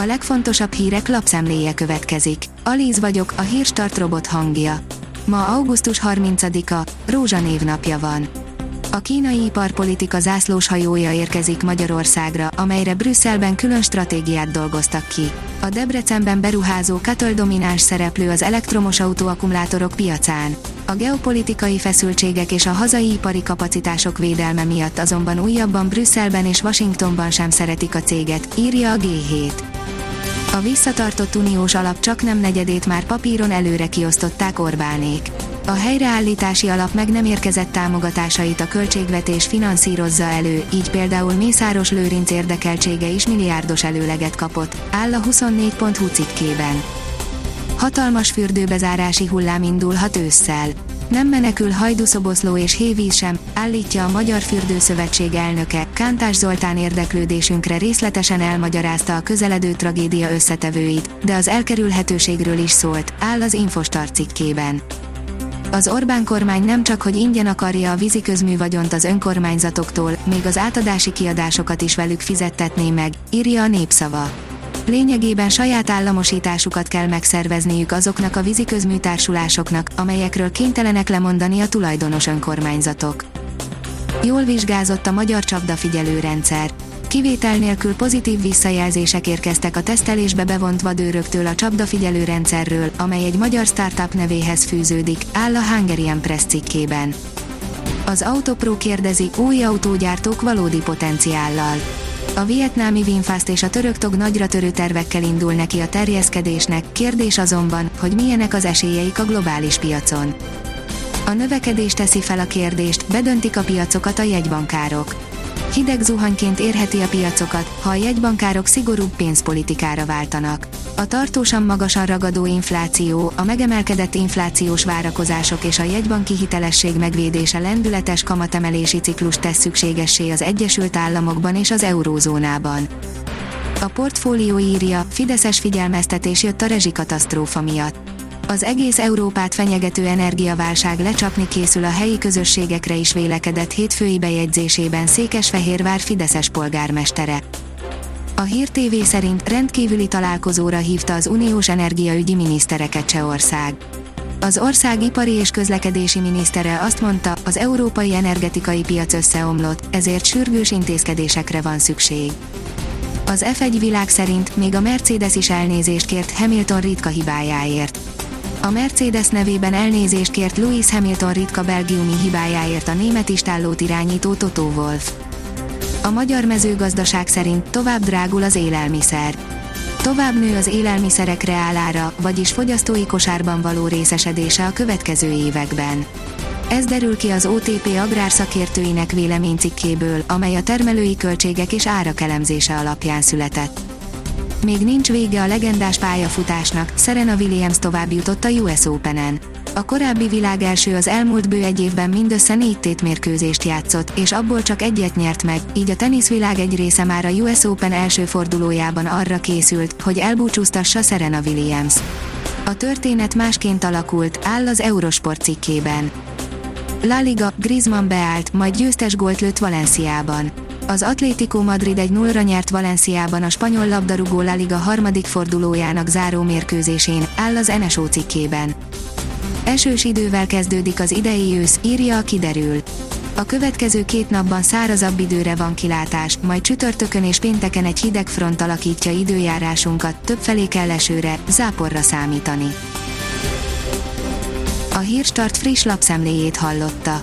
A legfontosabb hírek lapszemléje következik. Alíz vagyok, a hírstart robot hangja. Ma augusztus 30-a, Rózsa névnapja van. A kínai iparpolitika zászlós hajója érkezik Magyarországra, amelyre Brüsszelben külön stratégiát dolgoztak ki. A Debrecenben beruházó Katal domináns szereplő az elektromos autóakkumulátorok piacán. A geopolitikai feszültségek és a hazai ipari kapacitások védelme miatt azonban újabban Brüsszelben és Washingtonban sem szeretik a céget, írja a G7. A visszatartott uniós alap csak nem negyedét már papíron előre kiosztották Orbánék. A helyreállítási alap meg nem érkezett támogatásait a költségvetés finanszírozza elő, így például Mészáros Lőrinc érdekeltsége is milliárdos előleget kapott, áll a 24.hu cikkében. Hatalmas fürdőbezárási hullám indulhat ősszel. Nem menekül Hajdúszoboszló és Hévíz sem, állítja a Magyar Fürdőszövetség elnöke, Kántás Zoltán érdeklődésünkre részletesen elmagyarázta a közeledő tragédia összetevőit, de az elkerülhetőségről is szólt, áll az Infostar cikkében. Az Orbán kormány nem csak hogy ingyen akarja a víziközmű vagyont az önkormányzatoktól, még az átadási kiadásokat is velük fizettetné meg, írja a népszava. Lényegében saját államosításukat kell megszervezniük azoknak a víziközmű társulásoknak, amelyekről kénytelenek lemondani a tulajdonos önkormányzatok. Jól vizsgázott a magyar csapdafigyelő rendszer. Kivétel nélkül pozitív visszajelzések érkeztek a tesztelésbe bevont vadőröktől a csapdafigyelő rendszerről, amely egy magyar startup nevéhez fűződik, áll a Hungarian Press cikkében. Az Autopro kérdezi, új autógyártók valódi potenciállal. A vietnámi Vinfast és a török tog nagyra törő tervekkel indul neki a terjeszkedésnek, kérdés azonban, hogy milyenek az esélyeik a globális piacon. A növekedés teszi fel a kérdést, bedöntik a piacokat a jegybankárok hideg zuhanyként érheti a piacokat, ha a jegybankárok szigorúbb pénzpolitikára váltanak. A tartósan magasan ragadó infláció, a megemelkedett inflációs várakozások és a jegybanki hitelesség megvédése lendületes kamatemelési ciklus tesz szükségessé az Egyesült Államokban és az eurózónában. A portfólió írja, Fideszes figyelmeztetés jött a rezsikatasztrófa miatt az egész Európát fenyegető energiaválság lecsapni készül a helyi közösségekre is vélekedett hétfői bejegyzésében Székesfehérvár Fideszes polgármestere. A Hír TV szerint rendkívüli találkozóra hívta az uniós energiaügyi minisztereket Csehország. Az ország ipari és közlekedési minisztere azt mondta, az európai energetikai piac összeomlott, ezért sürgős intézkedésekre van szükség. Az F1 világ szerint még a Mercedes is elnézést kért Hamilton ritka hibájáért. A Mercedes nevében elnézést kért Lewis Hamilton ritka belgiumi hibájáért a német istállót irányító Toto Wolf. A magyar mezőgazdaság szerint tovább drágul az élelmiszer. Tovább nő az élelmiszerek reálára, vagyis fogyasztói kosárban való részesedése a következő években. Ez derül ki az OTP agrárszakértőinek véleménycikkéből, amely a termelői költségek és árak elemzése alapján született. Még nincs vége a legendás pályafutásnak, Serena Williams tovább jutott a US Open-en. A korábbi világ első az elmúlt bő egy évben mindössze négy tétmérkőzést játszott, és abból csak egyet nyert meg, így a teniszvilág egy része már a US Open első fordulójában arra készült, hogy elbúcsúztassa Serena Williams. A történet másként alakult, áll az Eurosport cikkében. La Liga, Griezmann beállt, majd győztes gólt lőtt Valenciában. Az Atlético Madrid egy nullra nyert Valenciában a spanyol labdarúgó La Liga harmadik fordulójának záró mérkőzésén, áll az NSO cikkében. Esős idővel kezdődik az idei ősz, írja a kiderül. A következő két napban szárazabb időre van kilátás, majd csütörtökön és pénteken egy hideg front alakítja időjárásunkat, többfelé kell esőre, záporra számítani. A Hírstart friss lapszemléjét hallotta.